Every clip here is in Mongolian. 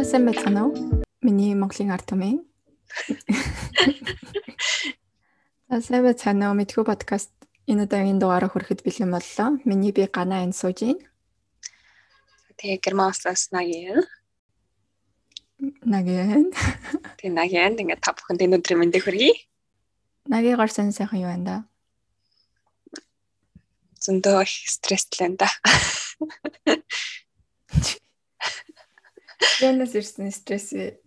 За сайн байцгаана уу? Миний Монголын ард түмэн. За сайн байцгаана уу? Мэдхүү подкаст энэ удаагийн дугаараа хүрэхэд бэлэн боллоо. Миний би Гана энэ сууж байна. Тэгээ Германстаас нагийн. Нагийн. Тэгээ нагийн ингээд та бүхэнд энэ өдрийн мэндийг хүргэе. Нагигаар сайн сайхан юу байна да? Зөндөө их стресстэй байна да. Янаас ирсэн стресс вэ?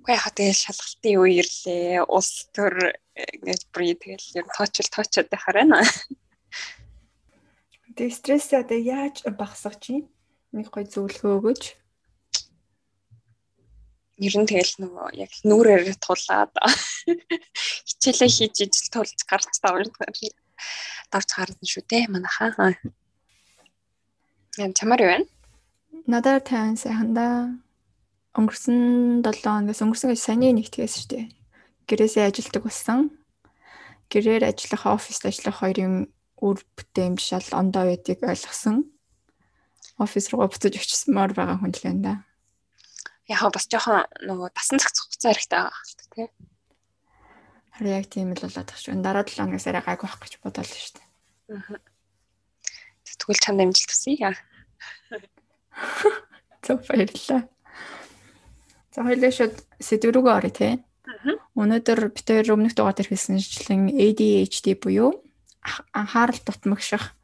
Үгүй яхаа тэгэл шалгалтын үе ирлээ. Улс төр ингэж бүр тэгэл ер нь тоочл тоочод байхаар байна. Тэгээ стрессээ одоо яаж багасгах чинь? Нэг гой зөвлөгөө өгөөч. Ер нь тэгэл нөгөө яг нүрээр тулаад хичээлээ хийж ижил тулж гарч давж давж гарна шүү дээ манайхаа. Яа чамаар юу вэ? Надаар тань сайхан да. Өнгөрсөн 7 хоногоос өнгөрсөн гэж саяны нэгтгээс шүү дээ. Гэрээсээ ажилдаг болсон. Гэрээр ажиллах, оффист ажиллах хоёрын үр ал ондоо байдгийг ойлгосон. Офис руу буцаж очисмоор байгаа хүн л байна да. Яг бас жоохон нөгөө дасан зохицох хэрэгтэй байгаа хэлдэг тий. Харин яг тийм л болоод шүү. Дараа 7 хоногоос арай гайг байх гэж бодоол шүү дээ. Аа. Тэгвэл чанд амжилт хүсье. Зөв баярлалаа. За хоёлаа шууд сэдв рүүгээ оръё те. Өнөөдөр бид хоёр өмнөх дугаар дээр хэлсэнчлэн ADHD буюу анхаарал дутмагших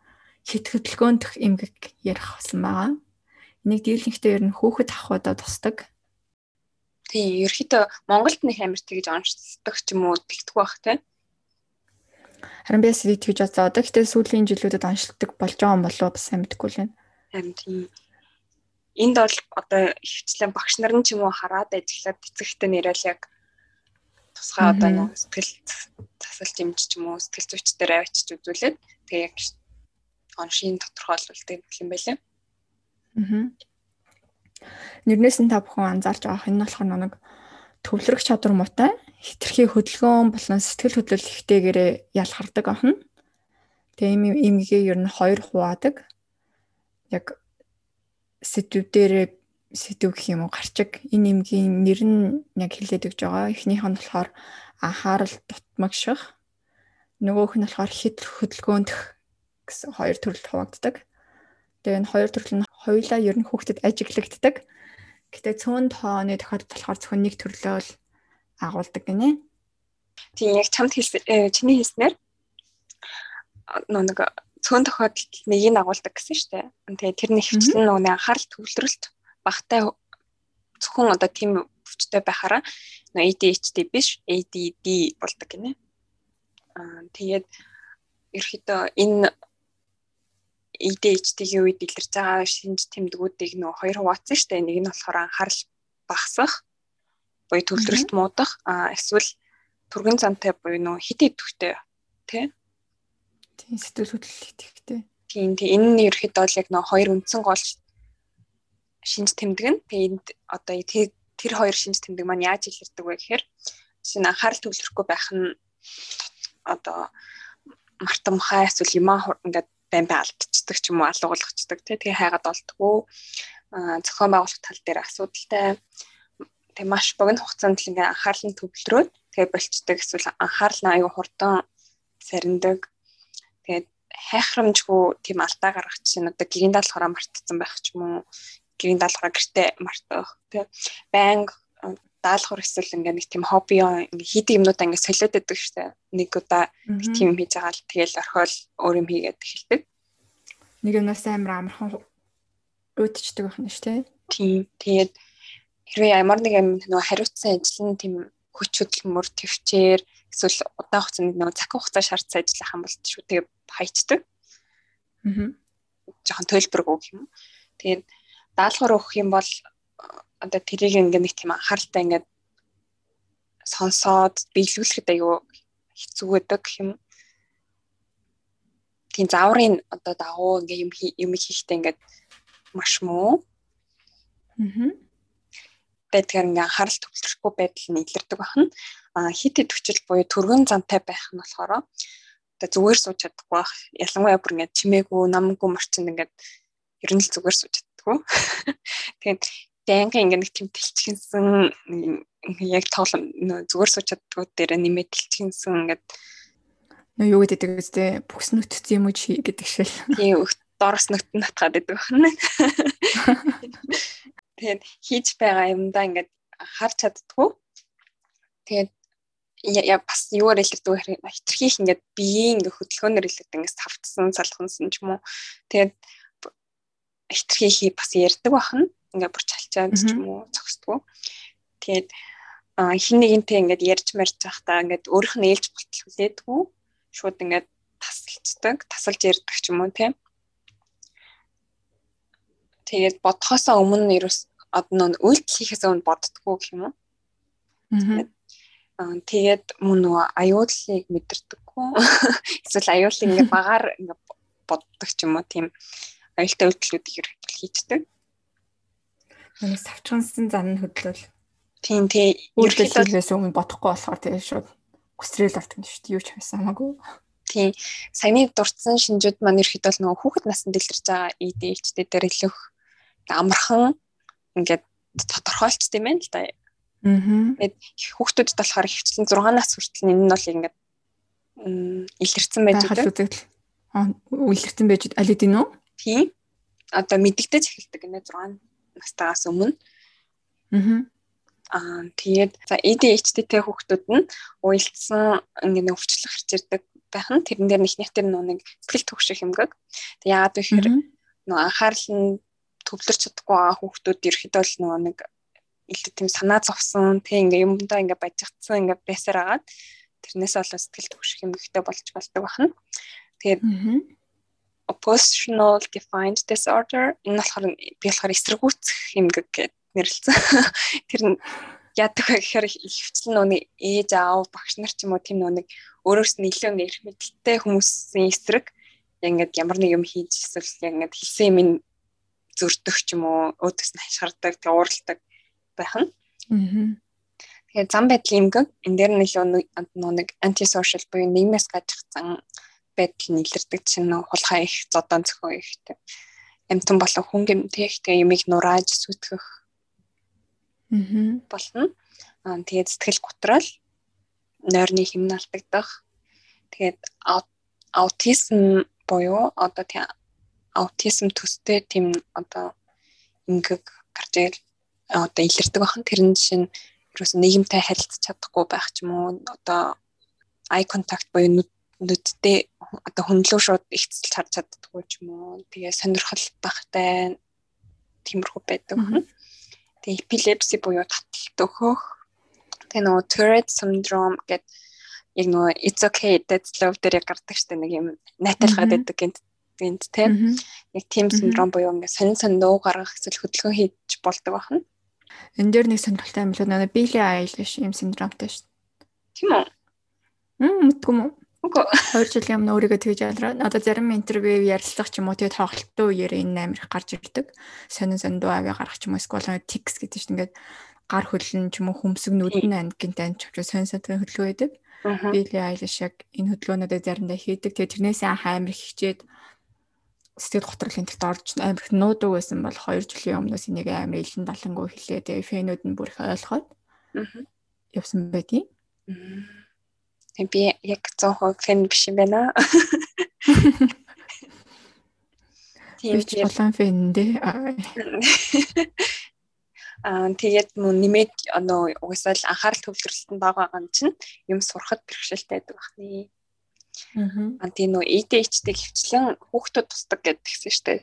хит хөдөлгөөнтөх эмгэг ярих болсон байгаа. Энийг дийлэнхтэй ер нь хүүхэд ахуудаа тусдаг. Тийм, ерөөхдөө Монголд нэг амар тэгж онцлдог ч юм уу тэгдэг байх те. Харин би сэдв тэгж бодоод гэхдээ сүүлийн жилүүдэд онцлдог болж байгаа юм болоо бас сайн мэдэхгүй л байна. Харин тийм энд бол одоо хвчлэн багш нар нь ч юм уу хараад ажиллаад эцэгтэй нэрэл яг тусгай одоо нэг сэтгэл засалж юмч ч юм уу сэтгэл зүйч дээр авчиж үзүүлээд тэгээ яг оншийн тодорхойлолт юм байлаа. Аа. Нэрнээс нь та бүхэн анзаарч байгаа энэ нь болохоор нэг төвлөрөх чадвар муутай хитрхи хөдөлгөөн болон сэтгэл хөдлөл ихтэйгээрээ ялхардаг ахна. Тэгээ ийм имгээ ер нь хоёр хуваадаг. Яг сэдвүүдээр сэдв гэх юм уу гарчиг энэ эмгийн нэр нь яг хэлээд өгж байгаа. Эхнийх нь болохоор анхаарал дутмагших. Нөгөөх нь болохоор хит хөдөлгөөндөх гэсэн хоёр төрөлд хуваагддаг. Тэгээ энэ хоёр төрөл нь хоёулаа ер нь хүүхдэд ажиглагддаг. Гэтэ цөөн тооны тохиолдолд болохоор зөвхөн нэг төрлөө л агуулдаг гинэ. Тийм яг чамд хэлсэн чиний хэлснээр нэг цөөн тохиолдолд нэгийг нь агуулдаг гэсэн шүү дээ. Тэгээ тэр нэг хвчлэн нөгөө анхаарал төвлөрөлт багтай зөвхөн одоо тийм өвчтэй байхаараа нөгөө ADHD биш ADD болдог гинэ. Аа тэгээд ерөөхдөө энэ ADHD-ийн үед илэрч байгаа шинж тэмдгүүдийг нөгөө хоёр хуваацсан шүү дээ. Нэг нь болохоор анхаарал багасгах, буюу төвлөрөлт муудах, аа эсвэл түргэн зантай буюу нөгөө хит идэвхтэй тий Тийм сэтгэл хөдлөл итгэвтэй. Тийм тийм энэ нь ерөөхдөө бол яг нөө хоёр үндсэн гол шинж тэмдэг нь. Тэгээ энд одоо тэр хоёр шинж тэмдэг маань яаж илэрдэг вэ гэхээр жишээ нь анхаарал төвлөрөхгүй байх нь одоо мартамхай эсвэл юмаа ингээд байн бай алдчихдаг ч юм уу алгуулгачдаг тий тэгээ хайгаад олдгоо. Зохион байгуулах тал дээр асуудалтай. Тэг маш богино хугацаанд л ингээ анхаарал нь төвлөрөөд тэгээ болцдог эсвэл анхаарал нь аюу хурдан сарндаг Тэгээд хайхрамжгүй тийм алдаа гаргах чинь одоо гэрийн даалгавраа мартсан байх ч юм уу гэрийн даалгавраа гэртээ мартах. Тий банк даалгавар эсвэл ингээ нэг тийм хобби ингээ хийдэг юмнуудаа ингээ солиод байдаг штэ нэг удаа нэг тийм хийж байгаа л тэгэл орхиол өөр юм хийгээд эхэлдэг. Нэг юмнаас амар амархан өөдчдөг байх нь штэ тийм. Тэгээд хэрвээ ямар нэг юм нөгөө хариуцсан ажил нь тийм хүч хөдөлмөр төвчээр эсвэл удаан хугацаанд нөгөө цаг хугацаа шаардсан ажиллах юм бол шүү. Тэгээ хайчдаг. Аа. Жохон төлбөрг өгөх юм. Тэгээд даалгавар өгөх юм бол одоо тэрийг ингээ нэг тийм анхааралтай ингээд сонсоод биелүүлэхэд аюу хэцүү гэх юм. Тийм зааврын одоо дагуу ингээ юм юм хийхдээ ингээд маш муу. Аа байдгаар ингээ анхаарал төвлөрөхгүй байдал нь илэрдэг байна. А хит идэвчл буюу төргөн зантай байх нь болохоор одоо зүгээр сууж чадахгүй байх. Ялангуяа бүр ингээ чимээгүй, намгүй морчинд ингээ ер нь л зүгээр сууж чаддаггүй. Тэгээд Дэнгэ ингээ нэг тийм тэлчгэнсэн яг тоглоом зүгээр сууч чаддгууд дээр нэмээд тэлчгэнсэн ингээд нөө юу гэдэг үстэй бүхс нүтц юм уу чи гэдэг шил. Тийм доороос нүт нь татгаад байдаг байна. Тэгээд хийж байгаа юмдаа ингээд харж чаддгүй. Тэгээд яа бас юугаар илэрдэг вэ гэхээр хитрхийх ингээд биеийн ингээ хөдөлгөөнөр илэрдэг ингээд савтсан салхансан ч юм уу. Тэгээд хитрхийхий бас ярддаг бахна. Ингээ бүр чалчаад ч юм уу зогсдгоо. Тэгээд хин нэгэнтэй ингээд ярьж марж байхдаа ингээд өөрөх нь ээлж болтол хүлээдгүү. Шууд ингээд тасалцдаг, тасалж ярьдаг ч юм уу тийм. Тэгээд бодхосоо өмнө ерөөс одоо үйлдэл хийхээс өмнө боддгоо гэх юм уу. Аа тэгээд мөн нөгөө аюулыг мэдэрдэггүй. Эсвэл аюулыг ингээ багаар ингээ боддог ч юм уу тийм аюултай үйлдэлүүдийг ерөнхийдөө хийдэг. Манай савчгансан зан нь хөдлөл. Тийм тий. Ерөнхийдөөс өмнө бодохгүй болохоор тэгээ шууд хүсрэл авдаг юм шүү дээ. Юу ч хайсан хамаагүй. Тийм. Саяны дурдсан шинжүүд маань ерөнхийдөө нөгөө хүүхэд наснд дэлгэрч байгаа EDHD дээр илүүх амархан ингээд тодорхойлцсон юм байна л да. Тэгээд хүүхдүүдэд болохоор хөвчлэн 6 нас хүртэл энэ нь бол ингээд илэрсэн байж. Аа, илэрсэн байж аль хэдийн үү? Тийм. Одоо мэддэгдэж эхэлдэг гинэ 6 настайгаас өмнө. Аа. Аа тэгээд за ADHD-тэй хүүхдүүд нь уйлдсан ингээд өвчлөх хэрч ирдэг байх нь тэрэн дээр нэг нэхтэр нэг сэтгэл төвших юмгаг. Тэг яагаад вэ гэхээр нөө анхаарал нь төвлөрч чадахгүй байгаа хүүхдүүд ерөөхдөө л нөгөө нэг илүү тийм санаа зовсон тэг ингээ юмдаа ингээ бажигдсан ингээ байсаар агаад тэрнээс болоо сэтгэл төвших юм ихтэй болж болдог бахна. Тэгээд oppositional defined disorder энэ болохоор би болохоор эсэргүүцэх юмгэг гэд нэрлэлсэн. Тэр нь яадаг вэ гэхээр ихвчлэн нүг ээж аав багш нар ч юм уу тийм нүг өөрөөс нь илүү нэрх мэдлэлтэй хүмүүсийн эсрэг яг ингээд ямар нэг юм хийж эсвэл яг ингээд хэлсэн юм зөрдөх ч юм уу өөдөөс нь хашгирдаг тэг ууралдаг байх нь. Аа. Тэгээ зам байдлын эмгэг энэ дээр нь илүү нэг антисошиал буюу нийгмээс гажигдсан байдал нь илэрдэг чинь хулгай их зодон зөхөө ихтэй амтан болон хүн гэмтэй ихтэй юмыг нурааж сүтгэх болно. Аа тэгээд сэтгэл готрол нойрны хэмнэ алдагдах. Тэгээд аутизм буюу одоо тийм аутизм төстэй тийм одоо ингээг гарч ирэл одоо илэрдэг бахан тэрэн жишээ нь ерөөс нийгэмтэй харилцаж чадахгүй байх ч юм уу одоо eye contact буюу нүдтэй одоо хөндлөө шууд ихцэлж харж чаддаггүй ч юм уу. Тэгээ сонирхол багтай тиймэрхүү байдаг. Тэгээ epilepsy буюу таталт өгөх. Тэгээ нөгөө Tourette syndrome гэдэг яг нөгөө it's okay that's love дээр гардаг штэ нэг юм найталгаад байдаг гэнт гэнт тийм. Яг тийм синдром буюу ингээ сонин сонин нөө гаргах эсвэл хөдөлгөөн хийж болдог байна. Энэ дээр нэг сонирхолтой юм л нөгөө Billie Eilish юм синдромтой штэ. Тийм үү? Мм мэдгүй юм уу? Үгүй 2 жилийн өмнө өөрийгөө тэгж ялраа. Одоо зарим интервью ярилцлах ч юм уу тэгээд тоглолтын үеэр энэ амир гарч ирдэг. Сонин сонин дуу аваа гаргах ч юм уу эсвэл текст гэдэг чинь ингээд гар хөлн ч юм уу хөмсөг нүдэн ангинт анч авч сонин сонин хөдөлгөөн байдаг. Били Айлиш яг энэ хөдөлгөөнүүдээ заримдаа хийдэг. Тэгээд тэрнээс анх амир хичээд сэтгэл готрол энтерт орж амир нуудаг байсан бол 2 жилийн өмнөөс энийг амир илэн далангуу хэлээ. Тэгээд фэнүүд нь бүр их ойлгоод явсан байдیں۔ би яг 100% фэн биш юм байна. Тийм ч болон фэн дээ. Аа тэгээд мөн нэмээд нөө угсаал анхаарал төвлөрөлтөнд байгаа юм чинь юм сурахад бэрхшээлтэй байдаг бахны. Аа тийм нөө ADHD хөвчлэн хүүхдүүд тусдаг шүү дээ.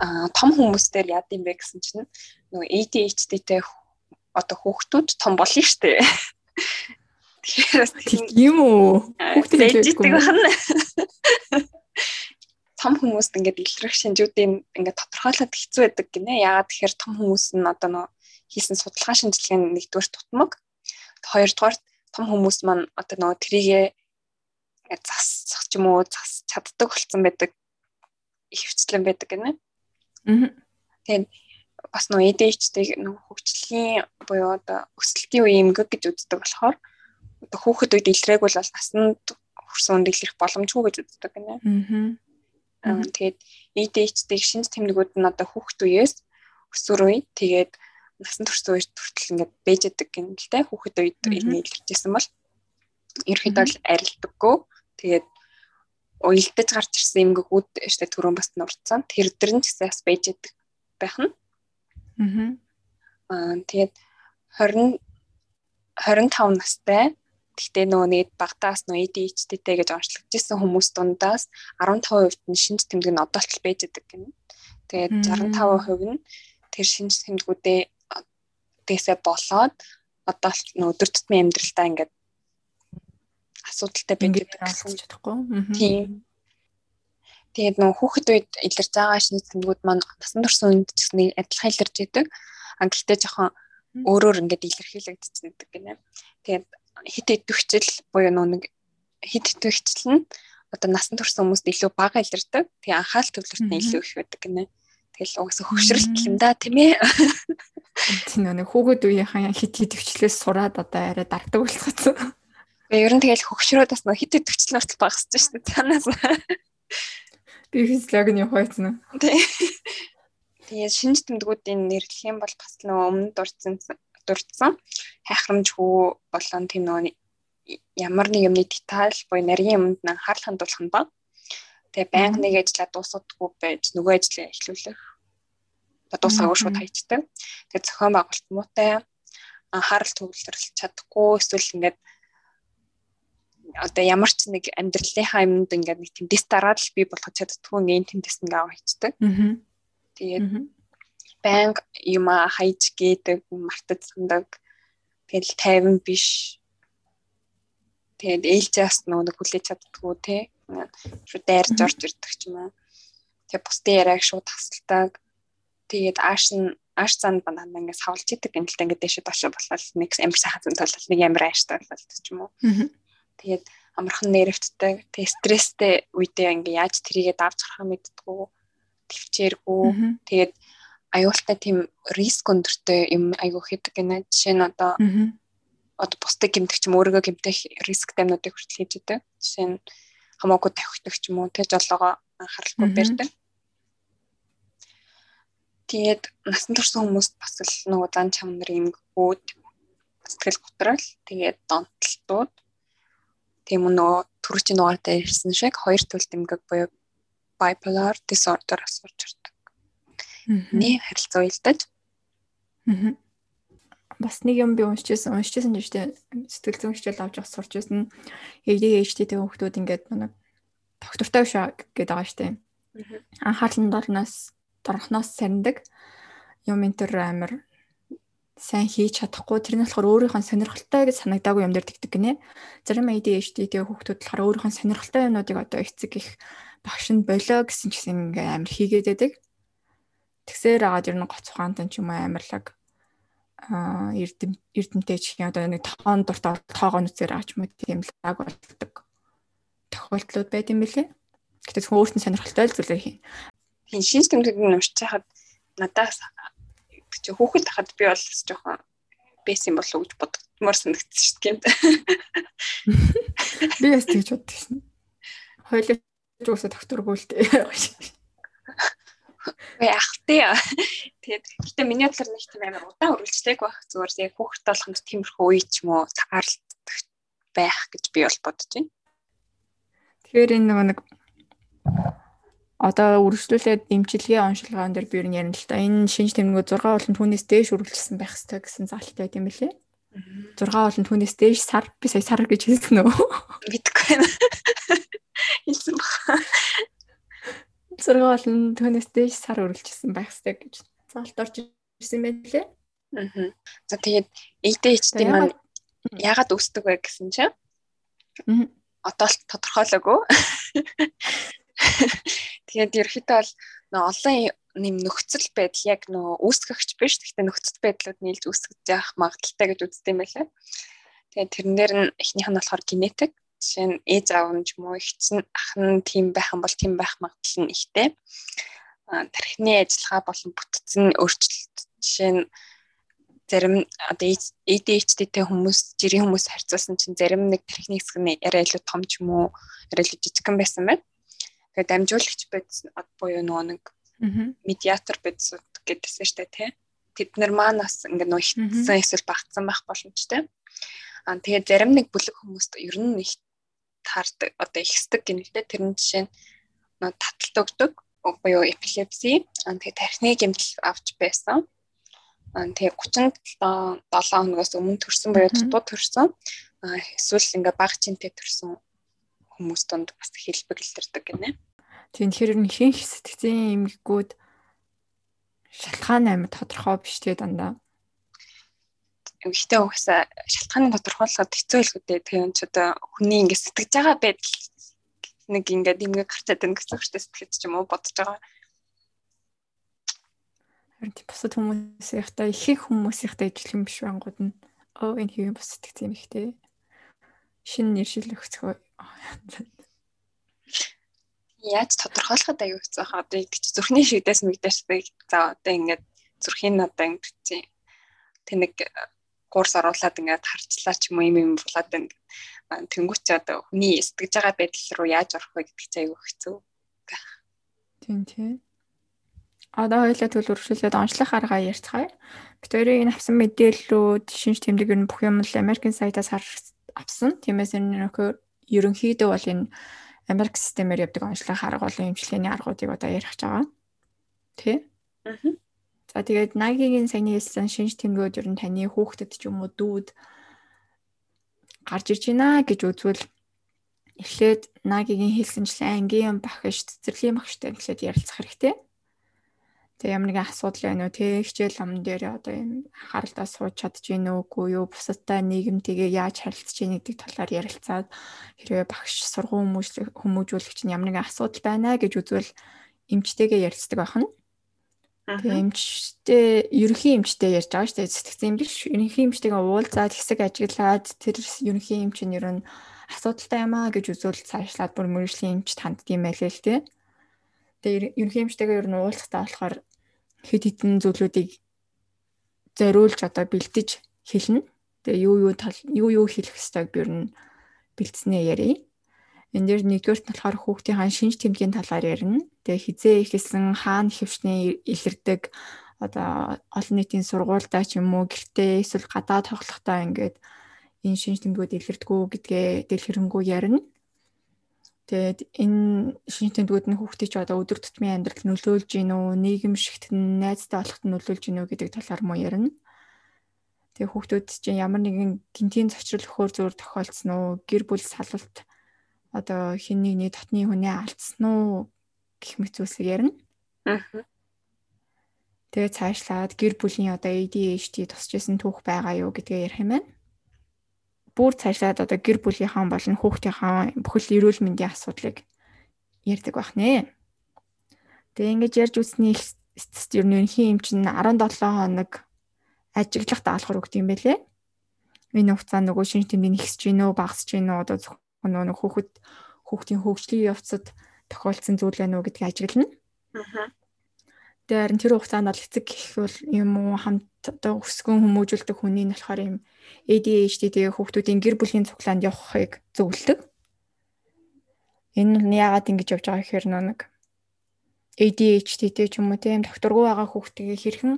Аа том хүмүүс дээр яад юм бэ гэсэн чинь нөө ADHD-тэй одоо хүүхдүүд том болно дээ. Тэгэхээр тийм үү? Хүүхдээ хэлдэг байна. Том хүмүүст ингээд илрэх шинжүүдийн ингээд тодорхойлоод хэцүү байдаг гинэ. Яагаад тэгэхээр том хүмүүс нь одоо нөө хийсэн судалгаа шинжилгээний нэгдүгээр тутмаг. Хоёрдугаар том хүмүүс маань одоо нөө трийгээ засах ч юм уу зас чаддаг болсон байдаг хөвчлэн байдаг гинэ. Аа. Тэгээд бас нөө ADHD нөө хөгжлийн буюу одоо өсөлтийн үеийн эмгэг гэж үздэг болохоор одоо хүүхэд үед илрээг бол насанд хүрсэн үнд илрэх боломжгүй гэж үздэг гинэ. Аа. Тэгээд ADHD-г шинж тэмдгүүд нь одоо хүүхэд үеэс өсвөр үе тэгээд насан турш үед хүртэл ингээд бэжэдэг гэнэ л те хүүхэд үед энэ илэрчээсэн бол ерөөхдөө л арилдаггүй тэгээд уялдаж гарч ирсэн эмгэгүүд штэ түрүүн бас нурцсан. Тэр дэр нь ч гэсэн бас бэжэдэг байх нь. Аа тэгээд 20 25 настай. Гэхдээ нөгөө нэг багтаас нөө ADHD-тэй гэж онцлогдсон хүмүүс дундаас 15% нь шинж тэмдэг нь одоо ч байж байгаа гэнэ. Тэгээд 65% нь тэр шинж тэмдгүүдээ гээсээ болоод одоо л нөгөө өдөр тутмын амьдралдаа ингээд асуудалтай байдаг гэсэн чадахгүй. Тийм. Тэгээд нөгөө хүүхэд үед илэрж байгаа шинж тэмдгүүд маань насан турш үнд ч гэсэн адилхан илэрж идэг. А гэхдээ жоохон өөрөөр ингээд илэрхийлэгдсэн гэдэг гинэ. Тэгээд хит идэвхжил буюу нэг хит идэвхжил нь одоо насан турш хүмүүст илүү бага илэрдэг. Тэгээ анхаарал төвлөрт нь илүү их байдаг гинэ. Тэгэл угсаа хөвгшрэлт юм да тийм ээ. Тийм нэг хүүхэд үеийнхэн хит идэвхжлээс сураад одоо арай дардаг болчихсон. Ер нь тэгэл хөвгшрөөд бас хит идэвхжил нь хүртэл багасч шүү дээ. Танаас. Би физиологийн хойцсон. Тэгээ шинж тэмдгүүдийн нэрлэх юм бол бас нөгөө өмнө дурдсан дурдсан хайхрамжгүй болон тийм нөгөө ямар нэг юмны деталь буюу нарийн юмд нь анхаарал хандуулах нь баг. Тэгээ байнга нэг ажлаа дуусгадаггүй байж нөгөө ажлаа эхлүүлэх. Дуусгаагүй шууд хайчдаг. Тэгээ зохион байгуулалт муутай анхаарал төвлөрүүлж чадахгүй эсвэл ингээд одоо ямар ч нэг амьдралынхаа юмд ингээд нэг тэмдэс дараад л би болгож чаддгүй ингээд тэмдэс ингээ аваа хийдэг. Тэгээд байнга юм хайж гээд мартаж сандаг. Тэгэл тайван биш. Тэгээд ээлжээс нөгөө хүлээж чаддгүй те. Шууд дайрж орж ирдэг ч юм уу. Тэгээд бусдын яриаг шууд тасалдаг. Тэгээд ааш нь ааш цаанд банаа ингээд савлж идэг та ингээд дэшээ дошоо болол нэг амар сайхан толол нэг амар ааштай болол ч юм уу. Тэгээд амархан нэрвтдэг. Тэгээд стресстэй үедээ ингээд яаж тэрийгээ давж гарах мэддэггүй төвчээргүй. Тэгээд аюултай тийм риск өндөртэй юм айгуу хийдэг гэнэ. Жишээ нь одоо одоо бусдыг гэмтэх ч юм өөрийгөө гэмтэх риск таймнуудыг хүртэл хийж идэг. Жишээ нь хамаагүй тавхидаг ч юм уу тэ жолоогоо анхааралгүй барьдаг. Тэгээд насан турш хүмүүст бас л нөгөө зан чанар эмгэгүүд сэтгэл готрол тэгээд донтолтууд тийм нөгөө төрөчийн нугаартай ирсэн шиг хоёр төрөл эмгэг буюу bipolar disorder асууж ирдэг нэг харилцаа уялдаж. Бас нэг юм би уншижсэн уншижсэн юм шүү дээ. Сэтгэл зүйн хичээл авч явах сурч байсан. ADHD-тэй хүүхдүүд ингээд нэг доктортой биш гэдэг байгаа. Анхаарал нь дорноос дорхноос сарндаг юм энэ төр амир сайн хийж чадахгүй тэр нь болохоор өөрийнхөө сонирхолтой гэж санагдаагүй юм дээр тэгдэг гинэ. Зарим ADHD-тэй хүүхдүүд болохоор өөрийнхөө сонирхолтой юмнуудыг одоо эцэг их багш нь болоо гэсэн ч гэсэн ингээм амир хийгээд байдаг. Тэгсээр агаад ер нь гоц ухаантай ч юм уу амарлаг аа эрдэм эрдэмтэй ч юм одоо нэг тоон дуртай тоогоо нүцээр аач юм тийм лаг болдог тохиолдлууд байд юм бэлээ. Гэтэ зөвхөн өөртөө сонирхолтой л зүйлээ хийн. Тийм шинж тэмдэг нь уншиж хахад надаас чи хүүхэд хахад би бол жоохон бэс юм болов уу гэж бодмоор санагдсан шүү дээ. Би бас тэгж боддог шин. Хойлоо үсэ докторгүй л дээ. Яах тий. Тэгээд гэхдээ миний бодлоор нэг тийм амар удаан үргэлжлэх байх зүгээр яг хүүхэд болгонд тиймэрхүү үе ч юм уу цагаарлт байх гэж би бол бодож байна. Тэгэхээр энэ нөгөө нэг одоо үргэлжлүүлээд эмчилгээ оншилгоон дээр би нь ярина л та. Энэ шинж тэмдгүүд 6 болон түүнээс дээш үргэлжилсэн байх хэрэгтэй гэсэн заалттай байт юм билээ. 6 болон түүнээс дээш сар би сая сар гэж хэлсэн нөө. Мэдгүй байна. Хэлсэн баха. 6 болон түүнээс дээш сар үргэлжилсэн байх хэрэгтэй гэж заалт орж ирсэн байлээ. Аа. За тэгээд ADHD маань яагаад үүсдэг вэ гэсэн чинь одоо л тодорхойлоогүй. Тэгээд ерөөхдөө бол нөө олон нэм нөхцөл байдал яг нөө үүсгэгч биш. Гэхдээ нөхцөл байдлууд нийлж үүсгэж магадaltaй гэж үздэг юм байлаа. Тэгээд тэрнээр нь эхнийх нь болохоор генетик. Жишээ нь ээж аав нь ч юм уу ихсэн ах нь тийм байх юм бол тийм байх магадлал нь ихтэй. Тархины ажиллагаа болон бүтцэн өөрчлөлт жишээ нь зарим одоо ADHD-тэй хүмүүс жирийн хүмүүс харьцуулсан чинь зарим нэг тархины хэсэг нь арай илүү том ч юм уу арай илүү жижигхан байсан байна. Тэгээд дамжуулагч бодис буюу нөгөө нэг медиатор бодис гэдээсэн штэ тий. Тэд нар маань бас ингээд нөө ихсэн эсвэл багтсан байх боломжтой. Аа тэгээд зарим нэг бүлэг хүмүүст ер нь их таардаг одоо ихсдэг гэнэлтэй тэрэн жишээ нь нөө таталт өгдөг буюу эпилепси аа тэгээд тархины гэмтэл авч байсан. Аа тэгээд 37 хоногоос өмнө төрсэн буюу дутуу төрсэн. Аа эсвэл ингээ баг чинтэй төрсэн хүмүүс донд бас хэлбэг илэрдэг гинэ. Тэгэхээр энэ хин сэтгцийн эмгэгүүд шалтгаан амар тодорхой биш тэгээ дандаа. Эмгэгтэй угсаа шалтгааны тодорхойлоход хэцүү хэлгүүдээ тэгээ ч одоо хүний ингэ сэтгэж байгаа байдал нэг ингээд эмгэг гарчаад байна гэсэн хүчтэй сэтгэж ч юм уу бодож байгаа. Харин тийм бусад хүмүүсийнхтэй их их хүмүүсийнхтэй ижил юм биш бангууд нь оо энэ хэвэн бус сэтгцэн эмгэгтэй шинэ нэр шил өгцгөө яаж тодорхойлоход аюу хэцүү хаа. Одоо их зүрхний шигдээс мэгдээстэй за одоо ингээд зүрхийн ингээд чи тэнэг курс оруулаад ингээд харчлаа ч юм уу юм юм болоод байна тэнгуүч одоо хүний сэтгэж байгаа байдал руу яаж орох вэ гэдэг чинь аюу хэцүү. Тийм тийм. Одоо хоёлаа төл өршүүлээд онцлог арга ярьцгаая. Викторийн энэ авсан мэдээллүүд шинж тэмдэг ер нь бүх юм л Америкийн сайтаас авсан. Тиймээс энэ нөхөр ерөнхийдөө бол энэ Америк системээр явдаг онцлог арга болон эмчилгээний аргуудыг одоо ярих гэж байгаа. Тэ? Аа. За тэгээд Nike-гийн саяны хэлсэн шинж тэмдгүүд ер нь таны хүүхдэд ч юм уу дүүд гарч ирж байна гэж үзвэл эхлээд Nike-гийн хэлсэнчлэн ангийн багш, цэцэрлэгийн багштай эхлээд ярилцах хэрэгтэй. Тэгээ ямар нэгэн асуудал байна уу те хичээл ам дээр одоо юм анхааралдаа сууж чадж гин үгүй юу? Бусадтай нийгэмтэйгээ яаж харилцаж гин гэдэг талаар ярилцаад хэрвээ багш сургууль хүмүүжүүлэгч нь ямар нэгэн асуудал байна гэж үзвэл эмчтэйгээ ярилцдаг байна. Тэгээ эмчтэй ерөнхий эмчтэй ярьж байгаа шүү дээ сэтгцэн юм биш ерөнхий эмчтэйгээ уулзаад хэсэг ажиглаад тэр ерөнхий эмч нь ер нь асуудалтай юм аа гэж үзвэл цаашлаад бүр мөрөжлийн эмч танддсан байлээ л те. Тэгээ ерөнхий эмчтэйгээ ер нь уулзахтаа болохоор хэд хэдэн зүйлүүдийг зориулж одоо бэлдэж хэлнэ. Тэгээ юу юу тал юу юу хэлэх ёстойг би ер нь бэлдснээ ярив. Энд дээр нэгдүгээрт нь болохоор хүүхдийн шинж тэмдгийн талаар ярина. Тэгээ хизээ ихэлсэн хаана хөвчний илэрдэг одоо олон нийтийн сургуультай ч юм уу гэртээ эсвэл гадаад тоглохдоо ингээд энэ шинж тэмдгүүд илэрдэггүй гэдгээ дэлгэрэнгүй ярина. Тэгээд энэ шинж тэмдгүүд нь хүүхдийг ч одоо өдөр тутмын амьдрал нөлөөлж гин үү, нийгэм шигт найзтай болоход нөлөөлж гин үү гэдэг талаар муу ярина. Тэгээд хүүхдүүд чинь ямар нэгэн гинтийн зочрол өхөр зөөр тохиолдсон уу, гэр бүл салвалт одоо хин нэгний дотны хүнээ алдсан уу гэх мэт зүйлсийг ярина. Аа. Тэгээд цаашлаад гэр бүлийн одоо ADHD тусч исэн түүх байгаа юу гэдгээ ярих юм байна бүр цаашлаад одоо гэр бүлийнхаа болон хүүхдийнхаа бүхэл эрүүл мэндийн асуудлыг ярьдаг байх нэ. Тэгээ ингэж ярьж үсний эцэст ер нь ерөнхий эмч нь 17 хоног ажиглах даалгавар өгд юм байлээ. Энэ хугацаанд нөгөө шинж тэмдэг ихсэж гин үү, багасж гин үү одоо зөвхөн нөгөө хүүхэд хүүхдийн хөгжлийн явцад тохиолдсон зүйл байна уу гэдгийг ажиглана. Аа. Тэгээ харин тэр хугацаанд бол эцэг гэх бол юм уу хамт одоо өсгөн хүмүүжүүлдэг хүний нь болохоор юм ADHD тэгээ хүүхдүүдийн гэр бүлийн цуглаанд явахыг зөвлөдөг. Энэ нь яагаад ингэж явж байгаа гэхээр нэг ADHD-тэй ч юм уу тийм докторгүй байгаа хүүхдтэйгээ хэрхэн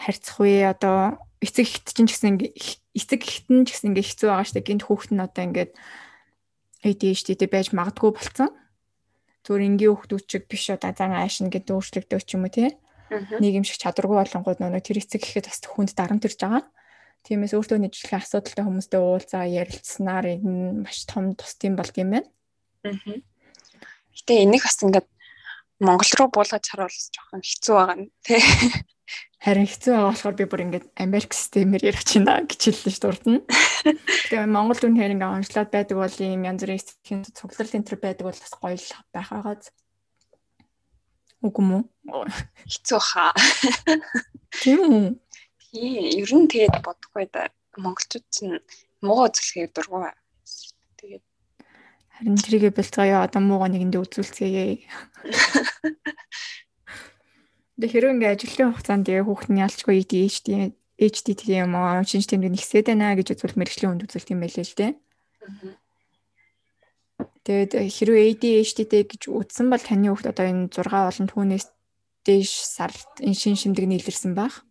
харьцах вэ? Одоо эцэг ихт чинь ч гэсэн эцэг ихтэн ч гэсэн ингээ хэцүү байгаа штэ гинт хүүхд нь одоо ингээд ADHD-тэй байж магадгүй болцсон. Зүгээр энгийн хүүхдүүд чиг биш одоо зан аашин гэдэг өөрчлөгдөв ч юм уу тийм нийгэмших чадваргүй болонгууд нөгөө тэр эцэг гэхэд бас хүнд дарамт ирж байгаа. Тиймээс өөртөө нийтлэх асуудалтай хүмүүстэй уулзаа ярилцсанаар энэ маш том тусдсан болд юм байна. Аа. Гэтэ энийг бас ингээд Монгол руу буулгаж харуулж жоохон хэцүү байгаа нь тий. Харин хэцүү байгаа болохоор би бүр ингээд Америк системээр ярих чинь гэж хэллээ ш дурд нь. Тэгээ Монгол дүн хэрэг ингээд онцлоод байдаг бол ийм янз бүрийн эсхийн цугларал энэ төр байдаг бол бас гоё л байх байгааз. Үгүй мүү? Хэцүү хаа. Тийм үү? Тийм, ер нь тэгээд бодохгүй да. Монголчууд чинь муу үзлэхээр дургуй. Тэгээд харин тэрийгэ бэлцгаая одоо муугаа нэгэндээ үзүүлцгээе. Тэгээ хэрэг ингээ ажлын хугацаанд тэгээ хүүхдний ялчгүй HD HD тийм юм аа шинж тэмдэг нэгсээд байна гэж үзвэл мэрэгжлийн хүнд үзүүлт юм байлээ л дээ. Тэгээд хэрвээ ADHD-тэй гэж үзсэн бол таны хүүхд одоо энэ 6 олон түүнээс дээш сар энэ шин шимдэг нийлэрсэн баг.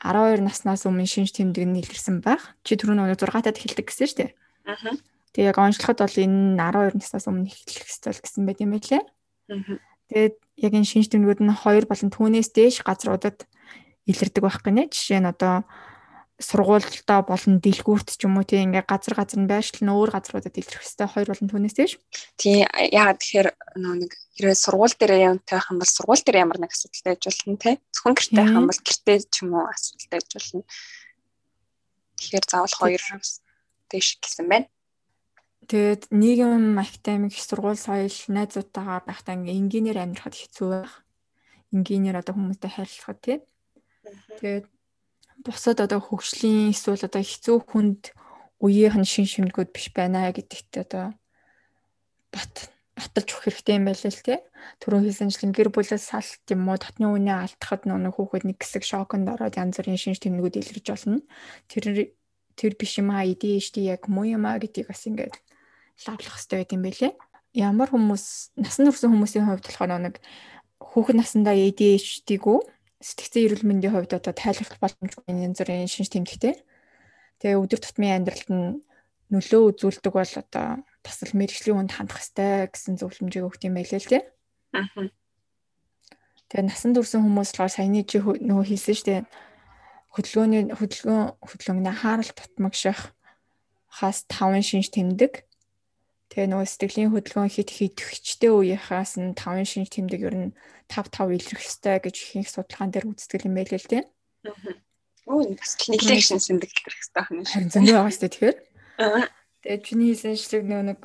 12 наснаас өмнө шинж тэмдэг нийлэрсэн баг. Чи түрүүн нөгөө 6 таад эхэлдэг гэсэн шүү дээ. Аа. Тэгээ яг онцлоход бол энэ 12 наснаас өмнө эхлэх ёстой гэсэн байт юм байлээ. Аа. Тэгээд яг энэ шинж тэмдгүүд нь 2 болон түүнээс дээш газруудад илэрдэг байх гинэ. Жишээ нь одоо сургуультай болон дэлгүүрт ч юм уу тийм ингээ газар газар нь байршил нь өөр газруудад илэрх хэвээр хоёр болон түүнээс тийш. Тийм яагаад тэгэхээр нэг хэрвээ сургууль дээр явтай байх юм бол сургууль дээр ямар нэг асуудалтай байж болно те. Зөвхөн гэртээ байх юм бол гэртээ ч юм уу асуудалтай байж болно. Тэгэхээр заавал хоёр тийш гэсэн байна. Тэгээд нийгэм академик сургууль соёл найзуудтайгаа байхдаа ингээ энгийнээр амьдрахад хэцүү байх. Энгийнээр одоо хүмүүстэй харилцахад тийм. Тэгээд бусад одоо хөгжлийн эсвэл одоо хэцүү хүнд үеийнх нь шин шимдгүүд биш байна гэдэгт одоо бат баталж өгөх хэрэгтэй юм байлээ л те. Түрүү хийсэнчлэн гэр бүлээс салт юм уу татны үнэ алдахад нэг хүүхэд нэг хэсэг шоконд ороод янз бүрийн шинж тэмдгүүд илэрж болно. Тэр тэр биш юм аа ADHD яг муу юм аа гэдгийг бас ингээд лавлах хэрэгтэй байт юм байлээ. Ямар хүмүүс насан турш хүмүүсийн хувьд болохоор нэг хүүхэд насндаа ADHD-гүү сэтгцэн эрүүл мэндийн хувьд одоо тайлбарлах боломжгүй янз бүрийн шинж тэмдэгтэй. Тэгээ өдөр тутмын амьдралд нь нөлөө үзүүлдэг бол одоо бас л мэрэгжлийн хүнд хандах хэрэгтэй гэсэн зөвлөмжийг өгд юм байлээ л тий. Аа. Тэгээ насан турш хүмүүс болохоор саяны чи нөгөө хэлсэн шүү дээ. Хөдөлгөөний хөдөлгөөн хөдөлгөөний хаарал тутмагших хас 5 шинж тэмдэг Тэгээ нөгөө сэтгэлийн хөдөлгөөн хит хитгэжтэй үеийнхаас нь 5 шинж тэмдэг ер нь 5 5 илрэх ёстой гэж ихэнх судалгаан дээр үздэг юм байл л дээ. Оо нэг нэлээд шинж тэмдэг илрэх ёстой хүн. Харин зөндөө байгаа шүү дээ тэгэхээр. Тэгээ чиний хэлсэн шиг нөгөө нэг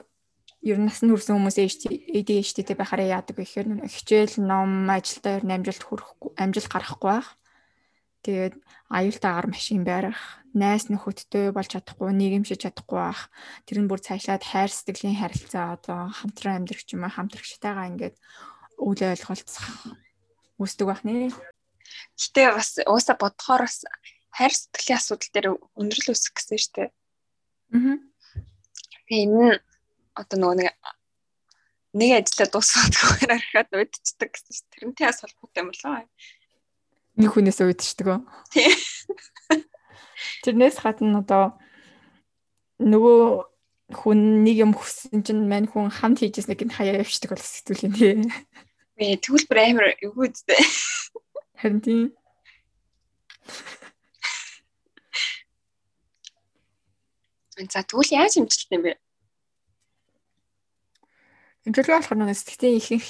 ер нь насны хүрсэн хүмүүс ADHD-тэй байхаараа яадаг вэ гэхээр хичээл, ном, ажилдаа ер нь амжилт хүрэхгүй, амжилт гарахгүй байх. Тэгээд аюултай агаар машин барих, найс нөхөдтэй болж чадахгүй, нийгэмшиж чадахгүй байх. Тэр нь бүр цаашлаад хайр сэтгэлийн харилцаа одоо хамтран амьдрах юм аа хамтрагчтайгаа ингээд үйл ойлголцох үүсдэг байх нэ. Гэтэ бас ууса бодохоор бас хайр сэтгэлийн асуудал дээр өндөрлөл үүсэх гэсэн шүү дээ. Аа. Тэгээ энэ одоо нөгөө нэг нэг ажиллаа дуусгахгүй харахад удчихдаг гэсэн чинь тэрнтэй бас холбоотой юм болоо нэг хүнээс уйдчихдаг уу? Тэрнээс гадна одоо нөгөө хүн нэг юм хүссэн чинь мань хүн хамт хийжсэн нэг хаяа явчихдаг бол сэтгүүл юм тий. Ээ тэгвэл бүр амар эвгүй үстэй. Харин тийм. За тэгвэл яаж хэмжилт юм бэ? Хэмжилгээ болохоор нэг сэтгтийн ихэнх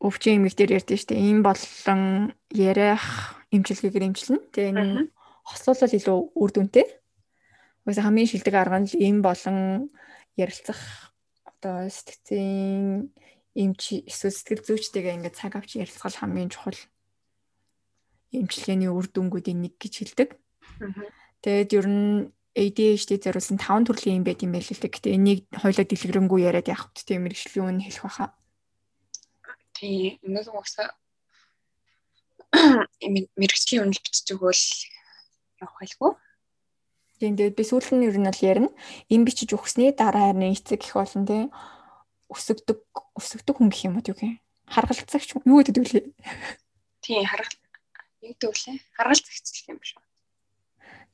өвчин эмэг дээр ярьдэн штэ ийм болон ярих эмчилгээгээр эмчилнэ. Тэгээ энэ хослуулал илүү үр дүнтэй. Угсаа хамгийн шилдэг арга нь ийм болон ярилцах одоо сэтгцийн эмч эсвэл сэтгэл зүйчтэйгээ ингээд цаг авч ярилцгал хамгийн чухал эмчилгээний үр дүнгуудын нэг гэж хэлдэг. Тэгээд ер нь ADHD зориулсан 5 төрлийн юм байт юм байл л дээ. Гэтэ энийг хоёлоо дэлгэрэнгүй яриад явах тийм мэрэгжлийн үн хэлэх баха. Тийм өнөөдөр угсаа мэрэгчлийн үнэл бичиж өгвөл явах байлгүй. Тийм тэгээд би сүүлд нь ер нь бол ярина. Им бичиж өгсөний дараа харин эцэг их болон тий өсөгдөг өсөгдөг хүн гэх юм уу юу гэх харгалцагч юу гэдэг вэ? Тийм харгал юу гэдэг вэ? Харгалцагч гэх юм биш үү?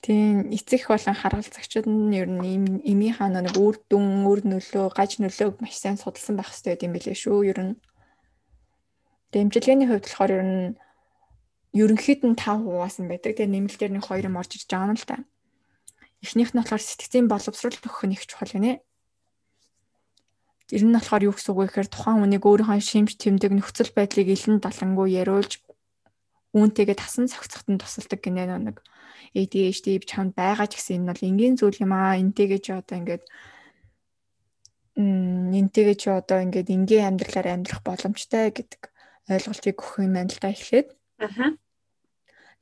Тийм эцэг болон харгалзагчид нь ер нь эмийн хаана нэг үр дүн, үр нөлөө, гаж нөлөөг маш сайн судалсан байх хэрэгтэй юм билээ шүү. Ер нь Дэмжлэгээний хувьд болохоор ер нь ерөнхийд нь 5 хуваасан байдаг. Тэгээ нэмэлтээр нэг 2 юм орж ирж байгаа юм л та. Эхнийх нь болохоор сэтгцийн боловсрол өгөх нь их чухал гинэ. Тэр нь болохоор юу гэсэн үг вэ гэхээр тухайн хүнийг өөрийнхөө шимж тэмдэг нөхцөл байдлыг илэн далангуй яриулж үүнтэйгээ тасан цогцохтон тусалдаг гинэ нэг ADHD чамд байгаа ч гэсэн энэ бол энгийн зүйл юм аа. Энтэйгээ ч одоо ингээд м энтэйгээ ч одоо ингээд энгийн амьдралаар амьдрах боломжтой гэдэг ойлголтыг өгөх юм байна л да эхлээд. Аа.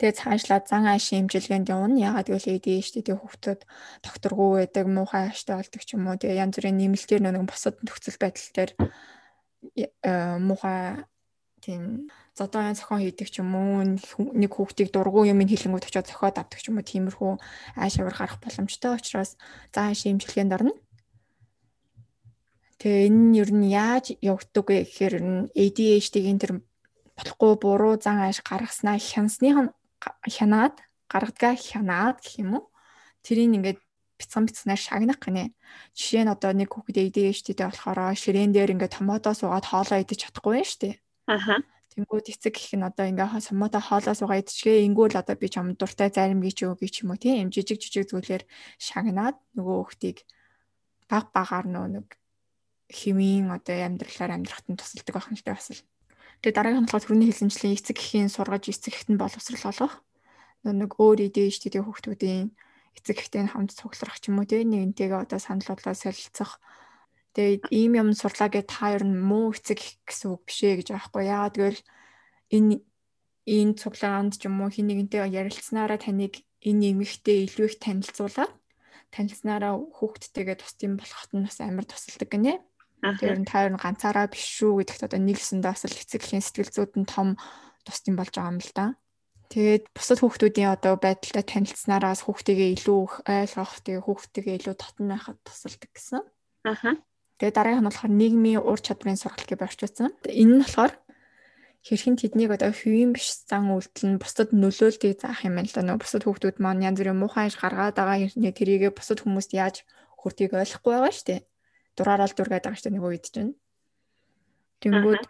Тэгээ цаашлаад зан аашийн хэмжилгээнд явна. Ягаад гэвэл ADHD-тэй хүүхдүүд докторгүй байдаг, муухай ааштай болдог ч юм уу. Тэгээ янз бүрийн нэмэлтээр нэг босод нөхцөл байдал дээр э, муухай тийм зодон зохион хийдэг ч юм уу нэг хүүхдийг дургу юм хэлэнгүүд очиод зохиод авдаг ч юм уу тиймэрхүү ааш авар гарах боломжтой учраас зан аашийн хэмжилгээнд орно. Тэгээ энэ нь ер нь яаж явагддаг вэ гэхээр ADHD-ийн тэр болохгүй буруу зан ааш гаргаснаа хянасны хянаад гаргадаг хянаад гэх юм уу тэрийг ингээд бяцхан бяцнаар шагнах гинэ. Жишээ нь одоо нэг хүүхэд ADHD-тэй болохоор ширээн дээр ингээд томоодоо суугаад хоолоо идэж чадахгүй шүү дээ. Аха. Тэнгүүд эцэг гэх нь одоо ингээ сумуудаа хоолоо суугаа идчихээ ингүүл одоо би чам дуртай зарим гэж өгье ч юм уу тийм жижиг жижиг зүйлээр шагнаад нөгөө хүүхдийг баг багаар нөө нэг химийн одоо амьдралаар амьдрахад нь тусалдаг байх нь бас л. Тэгээ дараагийн болохоор түрүүний хэлсэнчлэн эцэг гэхийн сургаж эцэг гэхэд нь боловсрал олох. Нэг өөр ADHD-тэй хүүхдүүдийн эцэг ихтэй хамт цугларах ч юм уу те нэгнтэйгээ одоо санал бодлоо солилцох. Тэгээд ийм юм сурлаа гэж та ер нь муу эцэг гэсэн үг биш ээ гэж аахгүй. Яагаад гэвэл энэ энэ цуглаанд ч юм уу хин нэгнтэй ярилцсанараа таныг энэ эмэгтэй илүү их танилцуулаад танилцсанараа хүүхдтэйгээ тусдим болоход нь бас амар тусалдаг гинэ. Тэр нь та ер нь ганцаараа биш шүү гэдэгт одоо нийлсэндээ бас л эцэг эхийн сэтгэл зүйд нь том тусдим болж байгаа юм л да. Тэгээд бусад хүүхдүүдийн одоо байдалтай танилцсанаараас хүүхдтэйгээ илүү их ойлгох, тэгээ хүүхдтэйгээ илүү татна байхад тусалдаг гэсэн. Аха. Тэгээ дараагийнх нь болохоор нийгмийн ур чадварын сургалт гэж орчуулсан. Энэ нь болохоор хэрхэн тэднийг одоо хувийн биш зан үйлдэл нь бусдад нөлөөлтийг заах юм л да. Нөгөө бусад хүүхдүүд маань янз бүрийн муухай аж гаргаад байгаа юм тэрийгээ бусад хүмүүст яаж хүртийг ойлгохгүй байгаа шүү дээ. Дураараа л дүргээд байгаа дээ нэг үед чинь. Тэнгүүд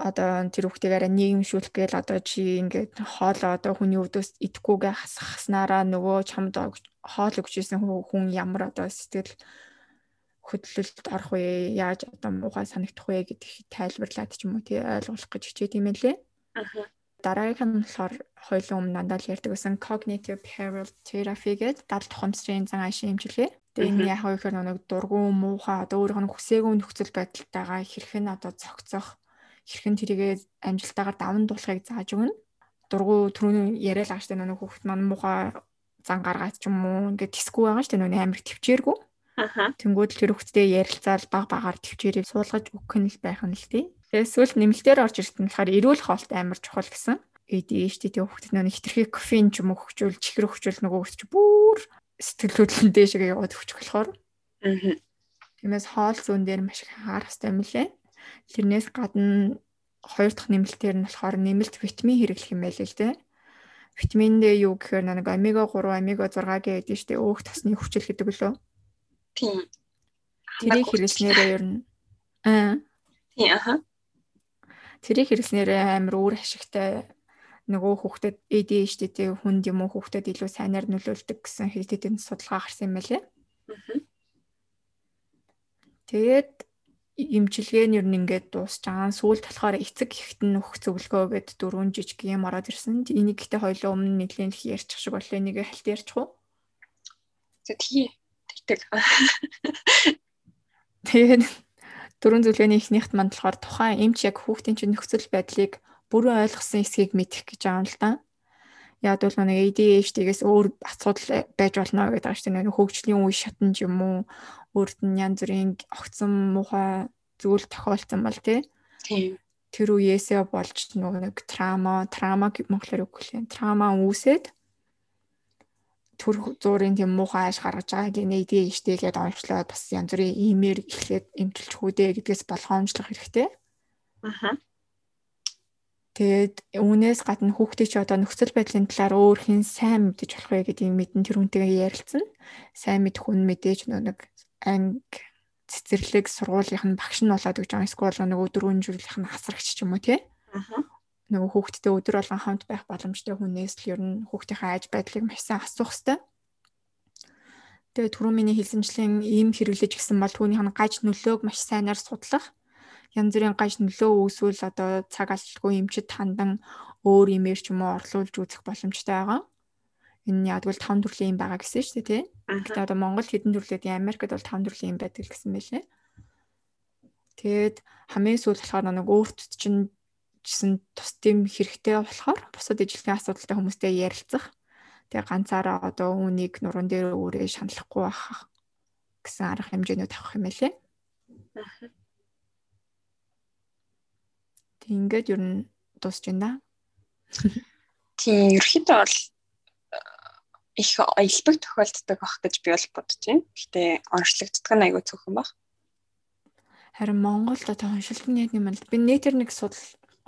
одоо тэр хүүхдийг арай нийгэмшүүлэх гээл одоо чи ингээд хоолоо одоо хүний өвдөөс идэхгүйгээ хасахснараа нөгөө чамд хоол өгчээсэн хүн ямар одоо сэтгэл хөдлөлд орох вэ яаж одоо муухай санагдах вэ гэдгийг тайлбарлаад ч юм уу тий ойлгуулах гэж хичээд юм лээ. Аа. Дараагийнх нь болохоор хоёулын өмнө дандаа л ярьдаг байсан cognitive behavioral therapy гэдэг дал тухамсрын зан ашиг хэмжлэгээ. Тэгээ энэ яг хоёр нэг дургуун муухай одоо өөрийнх нь хүсээгүй нөхцөл байдалтайгаа хэрхэн одоо цогцох хэрхэн тэрийгээ амжилтаагаар даван дуулахыг зааж өгнө. Дургу түрүүний яриад байгаа штэ нэг хүүхэд маань муухай зан гаргаад ч юм уу ингээд тисгүй байгаа штэ нэг амар төвчээргүй. Аха. Тэнгүүд тэр хүүхдтэй ярилцаал баг багаар төвчээрийг суулгаж өгөх нь л байх нь л тий. Тэгээс сүүл нэмэлтээр орж ирсэн болохоор эрүүл хоолт амар чухал гэсэн. ADHD-тэй хүүхдэд нэг хитрхи кофеин ч юм уу хөвчүүл чихэр хөвчүүл нөгөө ч бүр сэтгэл хөдлөл дээшгээ яваад хөвчих болохоор. Аа. Тиймээс хоол зүүн дээр маш их анхаарах хэрэгтэй лээ. Тэрнээс гадна хоёр дахь нэмэлтээр нь болохоор нэмэлт витамин хэрэглэх юм байл л дээ. Витамин D юу гэхээр нэг омега 3, омега 6 гэдэг нь штэ өөх тосны хүчил гэдэг лөө. Тийм. Тэрийг хэрэглэснээрээ ер нь аа. Тийм аха. Тэрийг хэрэглэснээрээ амар өөр ашигтай нөгөө хүүхдэд ADHD-тэй хүнд юм уу хүүхдэд илүү сайнаар нөлөөлдөг гэсэн хэлтэд энэ судалгаа гарсан юм байлээ. Тэгээд имчилгээ нь ер нь ингээд дуусч байгаа. Сүүлд болохоор эцэг ихт нь өгөх зөвлөгөө гэд дөрвөн жижиг юм ороод ирсэн. Энийг гэхдээ хоёлоо өмнө нэлийн их ярьчих шиг боллоо. Энийг хальт ярьчих уу? Тий. Тэгтэл. Тэгээд дөрвөн зөвлөгөөний эхнийхт манд болохоор тухайн эмч яг хүүхдийн чинь нөхцөл байдлыг бүрэн ойлгосон эсхийг мэдэх гэж юм л да. Яг бол нэг ADHD-гээс өөр асуудал байж болно гэдэг ааш тийм нэг хөгжлийн үе шатанд юм уу өөрт нь янз бүрийн огцон муухай зүйл тохиолдсон бол тий. Тийм. Тэр үеэсээ болж нэг трама, трама монголоор үг хэлээ. Трама үүсээд төр зуурын тийм муухай ааш гаргаж байгаа гинэ идэ штэ гэдээ онцлоод бас янз бүрийн имээр эхлээд эмчилж хүүдээ гэдгээс болгоомжлох хэрэгтэй. Аха. Тэгээд үүнээс гадна хүүхдээ чи одоо нөхцөл байдлын талаар өөр хин сайн мэдэж болох вэ гэдгийг мэдэн тэр хүнтэйгээ ярилцсан. Сайн мэдэх хүн мэдээж нэг анги цэцэрлэг сургуулийнх нь багш нь болоод гэж байгаа. Эсвэл нэг өдөр өнжирлийнх нь хасрагч ч юм уу тий. Аа. Нөгөө хүүхдтэй өдөр болгон хамт байх боломжтой хүнээс л ер нь хүүхдийнхээ аж байдлыг маш сайн асуух хэрэгтэй. Тэгээ түрүү миний хэлсэнчлэн ийм хэрэглэж гисэн бол түүнийх нь гаж нөлөөг маш сайнаар судлах. Янз бүрийн гаж нөлөө үүсвэл одоо цаг алчгүй эмчит хандан өөр имээр ч юм уу орлуулж үзэх боломжтой байгаа энэ яг бол таван төрлийн юм байгаа гэсэн шүү дээ тий. Гэхдээ одоо Монгол хэдэн төрлийн Америкт бол таван төрлийн юм байдаг гэсэн байлээ. Тэгээд хамгийн сүүл болохоор нэг өөрт чинь жисэн тус тийм хэрэгтэй болохоор бусад ижилхэн асуудалтай хүмүүстэй ярилцах. Тэгээ ганцаараа одоо үнийг нуруунд дээр өөрөө шаналхгүй байх гэсэн арга хэмжээнүүд авах юм байлээ. Тэг ингээд ер нь дуусч байна. Тийм ерөөхдөө бол их аялбаг тохиолддог байх гэж би бол бодож байна. Гэтэ онцлогддог нь айгүй цөөхөн баг. Харин Монголд одоо нэг юм л би нэтэр нэг судал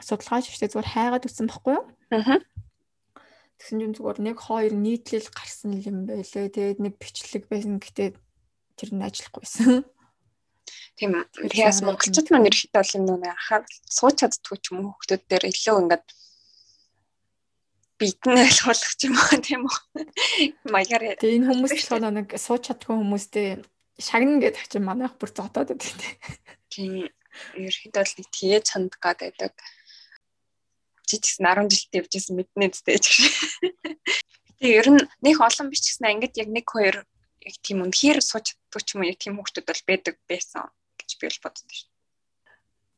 судалгаач ихтэй зүгээр хайгаад үтсэн байхгүй юу? Аа. Тэгсэн чинь зүгээр нэг хоёр нийтлэл гарсан юм байлээ. Тэгээд нэг бичлэг байсан гэтээ тэр нь ажиллахгүйсэн. Тийм тэгээс монголчууд маань ерөөхдөө бол энэ нэг анхаар сууч чаддгүй ч юм уу хүмүүс дээр илүү ингээд битэн ойлгуулах юм аа тийм үү. Маягаар. Тэгээ энэ хүмүүс болохоор нэг сууч чаддгүй хүмүүстэй шагнана гэдэг чинь манайх бүр зодоод байдаг тийм. Тийм ерөөхдөө л тгий чанд гад байдаг. Жижигсэн 10 жилдээ явжсэн мэднэ зүтэй ч. Тэгээ ер нь нэг олон биш гэсэн ангид яг нэг хоёр яг тийм үнэхээр сууч чаддгүй ч юм уу тийм хүмүүс бол байдаг байсан гэж би бол боддог шүү.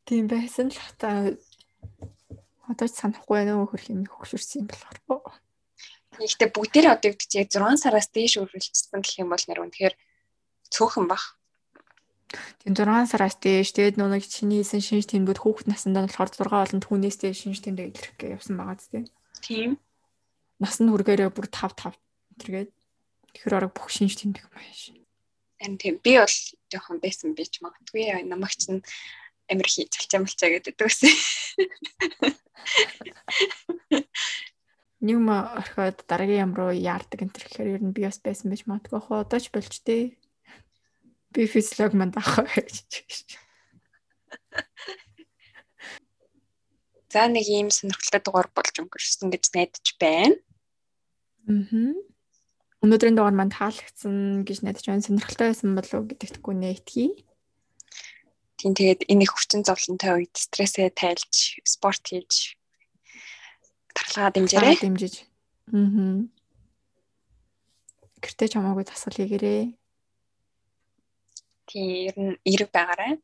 Тийм байсан л хата Одоо ч санахгүй байна хөрх юм хөгшөрсөн юм болохоор. Гэхдээ бүгдээрээ одоо юу гэж 6 сараас дээш үргэлжлсэн гэх юм бол нэр үнэхээр цөөхөн бах. Тийм 6 сараас дээш тэгээд нөгөө чиний хийсэн шинж тэмдгүүд хүүхэд насндаа болохоор 6 болон түүнээс дээш шинж тэмдэг илэрх гэж явсан байгаа зү. Тийм. Нас нь хүргээрээ бүр 5 5 тэргээд тэгэхээр орог бүх шинж тэмдэг юм ааш. Харин тийм би бол жоохон байсан бич магадгүй намагч нь амир хий цалчаамлчаа гэдэг үсэн. Юм орхиод дараагийн ям руу яардаг энэ гэхээр ер нь би бас байсан байж магадгүй хоо одоо ч болж тээ. Би физиолог манд авах гэж. За нэг ийм сонирхолтой дугаар болж өнгөрсөн гэж найдаж байна. Аа. Өнөөдрийн дугаар манд таалагдсан гэж найдаж байна. Сонирхолтой байсан болов уу гэдэгтгүй нэ итгэе. Тийм тэгээд энэ их хүчин зовлонтой үед стрессээ тайлж, спорт хийж тархалгаа дэмжээрэй. Дэмжиж. Аа. Гэртээ ч хамаагүй засал хийгээрэй. Тийм ер нь эрэг байгаарай.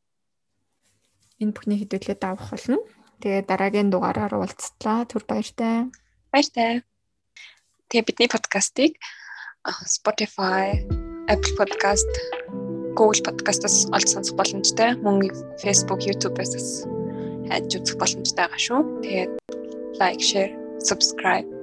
Энэ бүхний хэдүүлээ давах болно. Тэгээ дараагийн дугаараар уулзтлаа. Түр баяртай. Баяртай. Тэгээ бидний подкастыг Spotify, Apple Podcast Google Podcast-аас олж сонсох боломжтой. Мөн Facebook, YouTube-аас хайж үзэх боломжтой байгаа шүү. Тэгээд like, share, subscribe